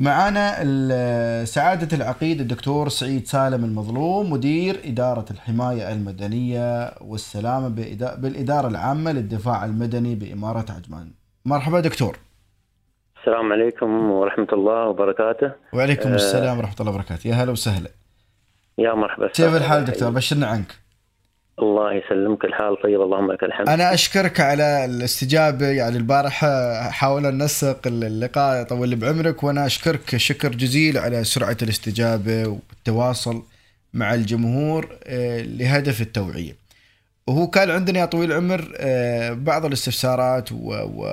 معنا سعادة العقيد الدكتور سعيد سالم المظلوم مدير إدارة الحماية المدنية والسلامة بالإدارة العامة للدفاع المدني بإمارة عجمان. مرحبا دكتور. السلام عليكم ورحمة الله وبركاته. وعليكم السلام ورحمة الله وبركاته. يا هلا وسهلا. يا مرحبا. كيف الحال دكتور؟ بشرنا عنك. الله يسلمك الحال طيب اللهم لك الحمد. أنا أشكرك على الاستجابة. يعني البارحة حاولنا ننسق اللقاء طول بعمرك وأنا أشكرك شكر جزيل على سرعة الاستجابة والتواصل مع الجمهور آه، لهدف التوعية. وهو كان عندنا يا طويل العمر آه، بعض الاستفسارات و... و...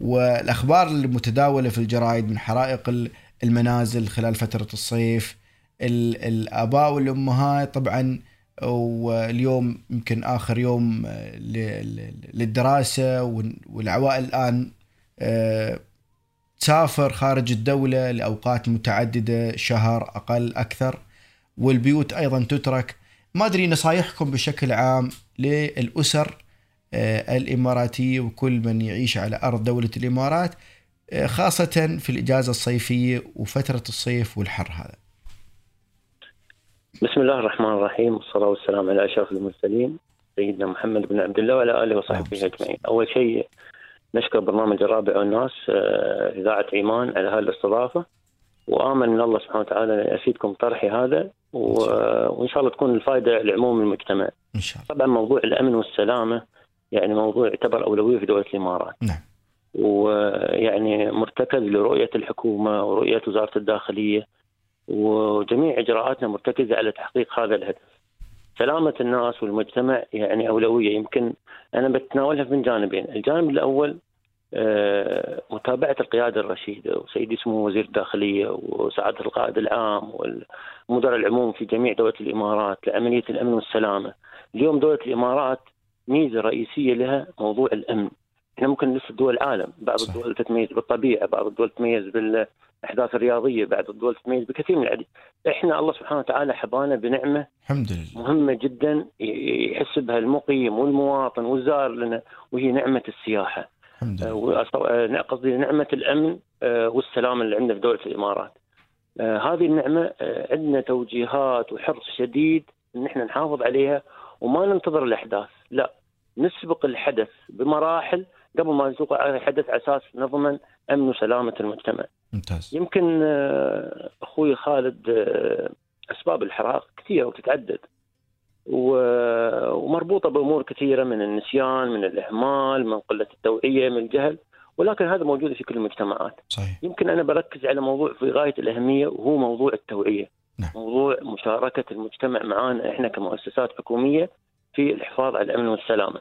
والأخبار المتداولة في الجرائد من حرائق ال- المنازل خلال فترة الصيف ال... الآباء والأمهات طبعا واليوم يمكن آخر يوم آه، ل- ل- للدراسة وال- والعوائل الآن آه، تسافر خارج الدولة لأوقات متعددة شهر أقل أكثر والبيوت أيضا تترك. ما أدري نصايحكم بشكل عام للأسر آه، الإماراتية وكل من يعيش على أرض دولة الإمارات آه، خاصة في الإجازة الصيفية وفترة الصيف والحر هذا. بسم الله الرحمن الرحيم والصلاة والسلام على أشرف المرسلين سيدنا محمد بن عبد الله وعلى آله وصحبه أجمعين. أول شيء نشكر برنامج الرابع والناس آه، إذاعة إيمان على هذه الاستضافة وآمن من الله سبحانه وتعالى أن يفيدكم طرحي هذا و- وإن شاء الله تكون الفائدة لعموم المجتمع. إن شاء الله. طبعا موضوع الأمن والسلامة يعني موضوع يعتبر أولوية في دولة الإمارات. نعم. ويعني مرتكز لرؤية الحكومة ورؤية وزارة الداخلية وجميع إجراءاتنا مرتكزة على تحقيق هذا الهدف. سلامة الناس والمجتمع يعني أولوية. يمكن أنا بتناولها من جانبين. الجانب الأول آه، متابعة القيادة الرشيدة وسيدي سمو وزير الداخلية وسعادة القائد العام والمدراء العموم في جميع دولة الإمارات لعملية الأمن والسلامة. اليوم دولة الإمارات ميزة رئيسية لها موضوع الأمن. إحنا ممكن نفس دول العالم. بعض صح. الدول تتميز بالطبيعة بعض الدول تتميز بالأحداث الرياضية بعض الدول تتميز بكثير من العديد إحنا الله سبحانه وتعالى حبانا بنعمة الحمد لله. مهمة جدا يحس بها المقيم والمواطن والزائر لنا وهي نعمة السياحة. الحمد آه، لله وأص- آه، قصدي نعمة الأمن آه، والسلام اللي عندنا في دولة الإمارات. آه، هذه النعمة آه، عندنا توجيهات وحرص شديد إن إحنا نحافظ عليها وما ننتظر الأحداث لا. نسبق الحدث بمراحل قبل ما يسوق على الحدث على أساس نضمن أمن وسلامة المجتمع. ممتاز. يمكن آه، أخوي خالد آه، أسباب الحراق كثيرة وتتعدد. و- ومربوطة بأمور كثيرة من النسيان من الإهمال من قلة التوعية من الجهل. ولكن هذا موجود في كل المجتمعات. صحيح. يمكن أنا بركز على موضوع في غاية الأهمية وهو موضوع التوعية. نعم. موضوع مشاركة المجتمع معنا إحنا كمؤسسات حكومية في الحفاظ على الأمن والسلامة.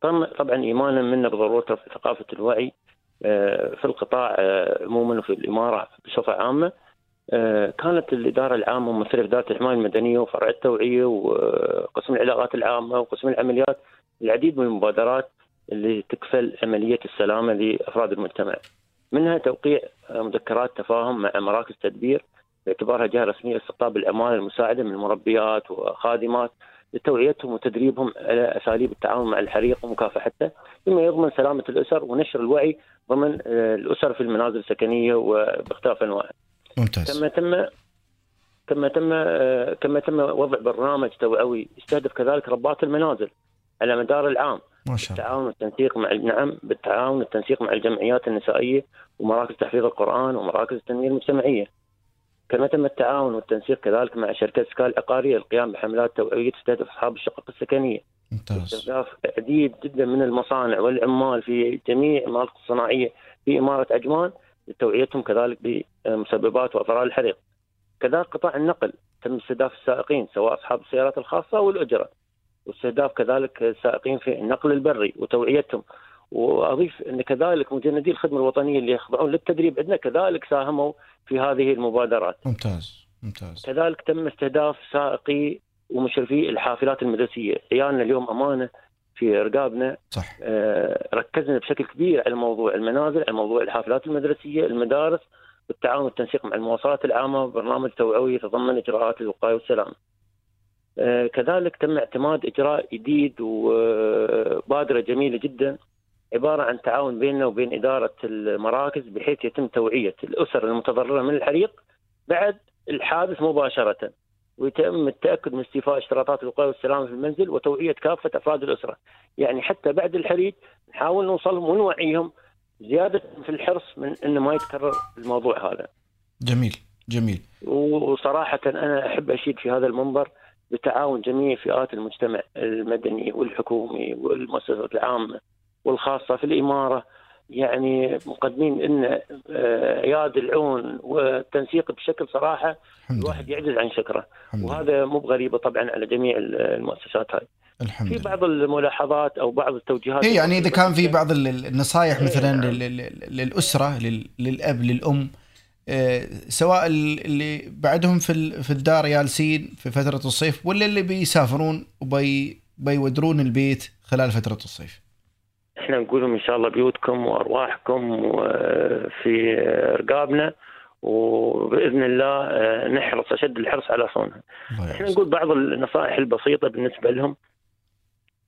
طبعا ايمانا منا بضرورة ثقافة الوعي آه، في القطاع آه، عموما وفي الإمارة بصفة عامة آه، كانت الإدارة العامة ممثله في اداره الحماية المدنية وفرع التوعية وقسم العلاقات العامة وقسم العمليات العديد من المبادرات اللي تكفل عملية السلامة لأفراد المجتمع. منها توقيع مذكرات تفاهم مع مراكز تدبير باعتبارها جهة رسمية لاستقطاب الاعمال المساعدة من مربيات وخادمات لتوعيتهم وتدريبهم على أساليب التعامل مع الحريق ومكافحته مما يضمن سلامة الأسر ونشر الوعي ضمن آه، الأسر في المنازل السكنية وباختلاف أنواعها. ممتاز كما تم كما تم آه، كما تم وضع برنامج توعوي يستهدف كذلك ربات المنازل على مدار العام ما شاء الله بالتعاون والتنسيق مع نعم بالتعاون والتنسيق مع الجمعيات النسائية ومراكز تحفيظ القرآن ومراكز التنمية المجتمعية. كما تم التعاون والتنسيق كذلك مع شركات سكال العقارية للقيام بحملات توعويه تستهدف أصحاب الشقق السكنية. ممتاز استهداف عديد جدا من المصانع والعمال في جميع المناطق الصناعية في إمارة عجمان لتوعيتهم كذلك بمسببات واضرار الحريق. كذلك قطاع النقل تم استهداف السائقين سواء أصحاب السيارات الخاصة والاجره. واستهداف كذلك السائقين في النقل البري وتوعيتهم وأضيف أن كذلك مجندي الخدمة الوطنية اللي يخضعون للتدريب عندنا كذلك ساهموا في هذه المبادرات. ممتاز ممتاز كذلك تم استهداف سائقي ومشرفي الحافلات المدرسية، عيالنا اليوم أمانة في رقابنا صح آه، ركزنا بشكل كبير على موضوع المنازل، على موضوع الحافلات المدرسية، المدارس بالتعاون والتنسيق مع المواصلات العامة وبرنامج توعوي يتضمن إجراءات الوقاية والسلامه. آه، كذلك تم اعتماد إجراء جديد وبادرة جميلة جدا عبارة عن تعاون بيننا وبين إدارة المراكز بحيث يتم توعية الأسر المتضررة من الحريق بعد الحادث مباشرة ويتم التأكد من استيفاء اشتراطات الوقاية والسلامة في المنزل وتوعية كافة أفراد الأسرة، يعني حتى بعد الحريق نحاول نوصلهم ونوعيهم زيادة في الحرص من انه ما يتكرر الموضوع هذا. جميل جميل. وصراحة أنا أحب أشيد في هذا المنبر بتعاون جميع فئات المجتمع المدني والحكومي والمؤسسات العامة والخاصة في الإمارة يعني مقدمين إن آه، عياد العون والتنسيق بشكل صراحة الواحد يعجز عن شكره. وهذا مو بغريبة طبعا على جميع المؤسسات هاي. الحمد في بعض الملاحظات أو بعض التوجيهات إيه يعني إذا كان في بعض النصائح مثلا إيه للأسرة للأب للأم آه، سواء اللي بعدهم في في الدار جالسين في فترة الصيف ولا اللي بيسافرون وبي بيودرون البيت خلال فترة الصيف. إحنا نقول لهم إن شاء الله بيوتكم وأرواحكم في رقابنا وبإذن الله آه، نحرص أشد الحرص على صونها. إحنا نقول بعض النصائح البسيطة بالنسبة لهم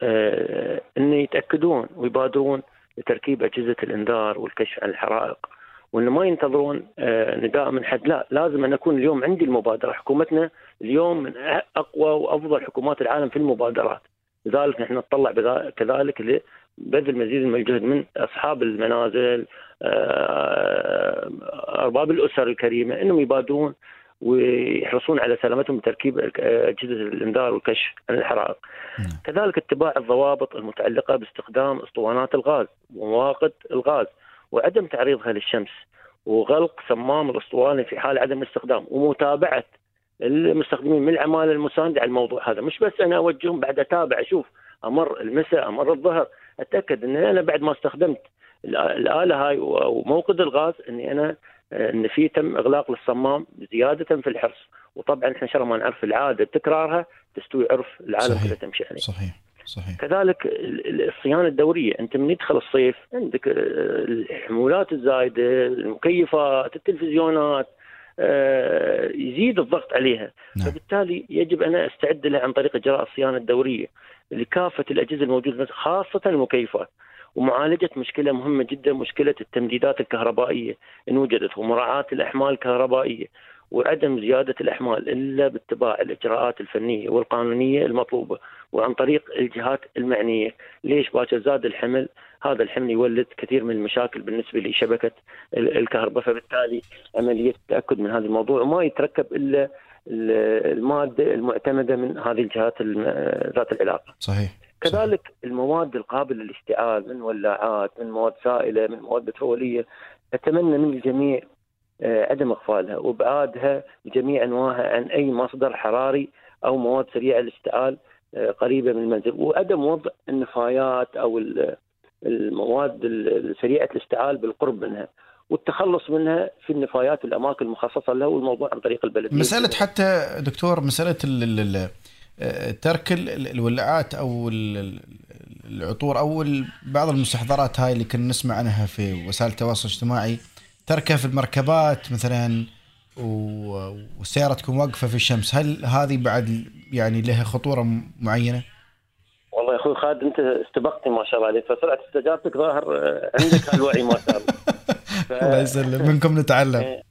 آه، إن يتأكدون ويبادرون لتركيب أجهزة الإنذار والكشف عن الحرائق وانه ما ينتظرون آه، نداء من حد. لا لازم أن أكون اليوم عندي المبادرة. حكومتنا اليوم من أقوى وأفضل حكومات العالم في المبادرات. لذلك نحن نتطلع كذلك لبذل مزيد من الجهد من أصحاب المنازل آه، أرباب الأسر الكريمة إنهم يبادرون ويحرصون على سلامتهم بتركيب أجهزة الإنذار والكشف عن الحرائق. نعم. كذلك اتباع الضوابط المتعلقة باستخدام أسطوانات الغاز ومواقد الغاز وعدم تعريضها للشمس وغلق صمام الأسطوانة في حال عدم الاستخدام ومتابعة المستخدمين من العمالة المساندة على الموضوع هذا مش بس أنا أوجههم بعد أتابع أشوف أمر المساء أمر الظهر أتأكد ان أنا بعد ما استخدمت الآلة هاي وموقد الغاز إني أنا إن في تم إغلاق للصمام زيادة في الحرص. وطبعا إحنا شر ما نعرف العادة تكرارها تستوي عرف العالم كله تمشي عليه. صحيح. صحيح. كذلك الصيانة الدورية. أنت من يدخل الصيف عندك الحمولات الزايدة المكيفات التلفزيونات آه، يزيد الضغط عليها نعم. فبالتالي يجب أن أستعد لها عن طريق إجراء الصيانة الدورية لكافة الأجهزة الموجودة خاصة المكيفات ومعالجة مشكلة مهمة جدا مشكلة التمديدات الكهربائية إن وجدت ومراعاه الأحمال الكهربائية وعدم زيادة الأحمال إلا باتباع الإجراءات الفنية والقانونية المطلوبة وعن طريق الجهات المعنية، ليش باكر زاد الحمل؟ هذا الحمل يولد كثير من المشاكل بالنسبة لشبكة الكهرباء فبالتالي عملية التأكد من هذا الموضوع وما يتركب إلا المادة المعتمدة من هذه الجهات ذات العلاقة. صحيح. كذلك صحيح. المواد القابلة للاشتعال من ولاعات، من مواد سائلة، من مواد بترولية، أتمنى من الجميع آه، عدم اغفالها وإبعادها بجميع أنواعها عن أي مصدر حراري أو مواد سريعة الاشتعال آه، قريبة من المنزل وعدم وضع النفايات أو المواد سريعة الاشتعال بالقرب منها والتخلص منها في النفايات والأماكن المخصصة له والموضوع عن طريق البلديه. مسألة حتى دكتور مسألة آه، ترك الولاعات أو العطور أو بعض المستحضرات هاي اللي كنا نسمع عنها في وسائل التواصل الاجتماعي تركها في المركبات مثلا والسيارة تكون واقفة في الشمس هل هذه بعد يعني لها خطورة معينة؟ أخوي خالد أنت استبقتني ما شاء الله عليك. فسرعة استجابتك ظاهر عندك هالوعي ما شاء الله. ف... الله يسلم. منكم نتعلم. إيه،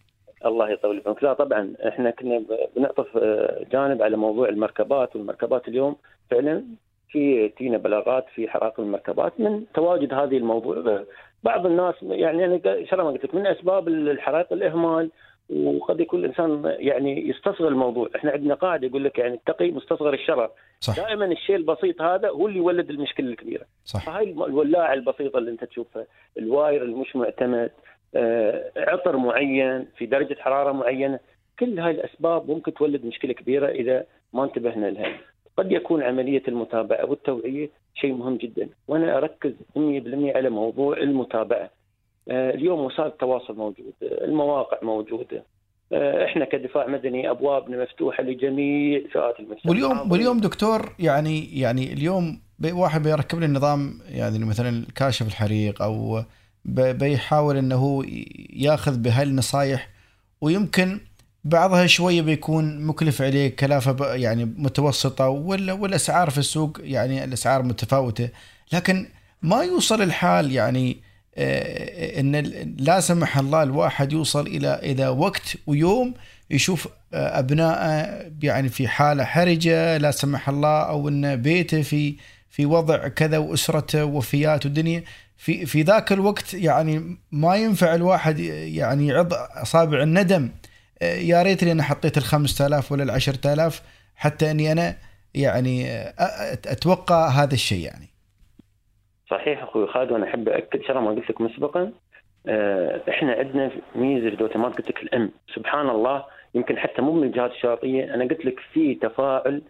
الله يطول عمرك لا طبعا إحنا كنا بنعطف آه، جانب على موضوع المركبات والمركبات اليوم. فعلا في تينا بلاغات في حرائق المركبات. من تواجد هذه الموضوع بعض الناس يعني أنا ما قلت لك من أسباب الحرائق الإهمال وقد يكون الإنسان يعني يستصغر الموضوع، إحنا عندنا قاعدة يقول لك يعني اتقي مستصغر الشرر. صح. دائما الشيء البسيط هذا هو اللي يولد المشكلة الكبيرة. صح. فهاي الولاعة البسيطة اللي أنت تشوفها، الواير المش معتمد، آه، عطر معين في درجة حرارة معينة، كل هاي الأسباب ممكن تولد مشكلة كبيرة إذا ما انتبهنا لها. قد يكون عملية المتابعة والتوعية شيء مهم جدا وأنا أركز 100% على موضوع المتابعة اليوم وسائل التواصل موجودة المواقع موجودة. آه، إحنا كدفاع مدني أبوابنا مفتوحة لجميع فئات المجتمع. واليوم واليوم دكتور يعني يعني اليوم واحد بيركب لي النظام يعني مثلا كاشف الحريق أو بيحاول إنه هو ياخذ بهالنصائح ويمكن بعضها شوية بيكون مكلف عليه كلافة يعني متوسطة ولا والأسعار في السوق يعني الأسعار متفاوتة. لكن ما يوصل الحال يعني آه، إن لا سمح الله الواحد يوصل إلى إلى وقت ويوم يشوف آه، ابنائه يعني في حالة حرجة لا سمح الله أو إن بيته في في وضع كذا وأسرته وفيات ودنيا في في ذاك الوقت يعني ما ينفع الواحد يعني يعض أصابع الندم. آه، يا ريتني أنا حطيت ال 5000 ولا ال 10000 حتى إني أنا يعني آه، أتوقع هذا الشيء يعني. صحيح أخوي خالد وأنا أحب اكد شرح ما قلت لك مسبقا آه، إحنا عندنا ميزة دوت ما قلت لك الأم. سبحان الله يمكن حتى مو من الجهات الشرطيه أنا قلت لك في تفاعل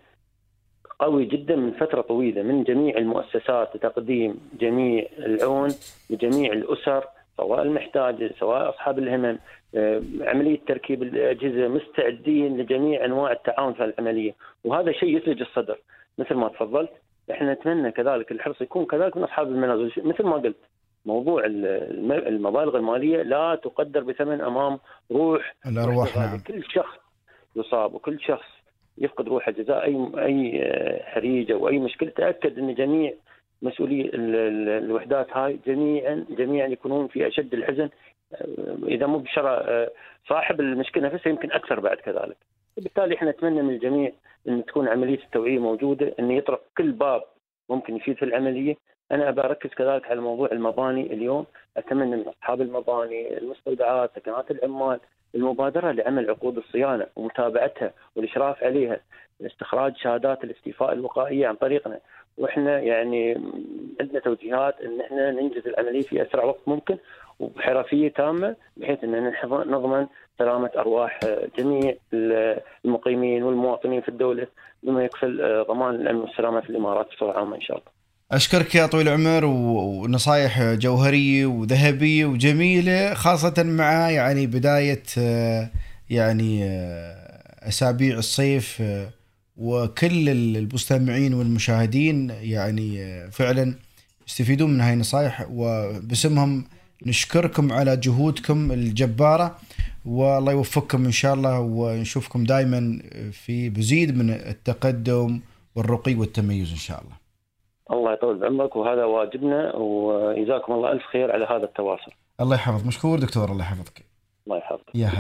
قوي جدا من فترة طويلة من جميع المؤسسات لتقديم جميع العون لجميع الأسر سواء المحتاجة سواء أصحاب الهمم آه، عملية تركيب الأجهزة مستعدين لجميع أنواع التعاون في العملية. وهذا شيء يثلج الصدر. مثل ما تفضلت إحنا نتمنى كذلك الحرص يكون كذلك من أصحاب المنازل مثل ما قلت موضوع الم- المبالغ المالية لا تقدر بثمن أمام روح الارواح. نعم كل شخص يصاب وكل شخص يفقد روحه جزاء أي أي آه، حريجة وأي مشكلة تأكد إن جميع مسؤولي ال- ال- الوحدات هاي جميعا جميعا يكونون في أشد الحزن آه، إذا مو بشرى آه، صاحب المشكلة نفسها يمكن أكثر بعد كذلك. وبالتالي إحنا نتمنى من الجميع إن تكون عملية التوعية موجودة إن يطرق كل باب ممكن يفيد في العملية. أنا أبى أركز كذلك على موضوع المباني اليوم. أتمنى من أصحاب المباني المستودعات سكنات العمال المبادرة لعمل عقود الصيانة ومتابعتها والإشراف عليها استخراج شهادات الاستيفاء الوقائية عن طريقنا. وإحنا يعني عندنا توجيهات إن إحنا ننجز العملية في أسرع وقت ممكن وبحرفية تامة بحيث إن نضمن سلامة أرواح جميع المقيمين والمواطنين في الدولة بما يكفل ضمان الأمن والسلامة في الإمارات بصورة عامة إن شاء الله. أشكرك يا طويل العمر ونصايح جوهرية وذهبية وجميلة خاصة مع يعني بداية آه، يعني آه، أسابيع الصيف آه، وكل المستمعين والمشاهدين يعني آه، فعلا يستفيدون من هاي النصايح وباسمهم نشكركم على جهودكم الجبارة والله يوفقكم إن شاء الله ونشوفكم دائما في مزيد من التقدم والرقي والتميز إن شاء الله. الله يطول بعمرك وهذا واجبنا وجزاكم الله ألف خير على هذا التواصل. الله يحفظ مشكور دكتور الله يحفظك الله يحفظك. يا هلا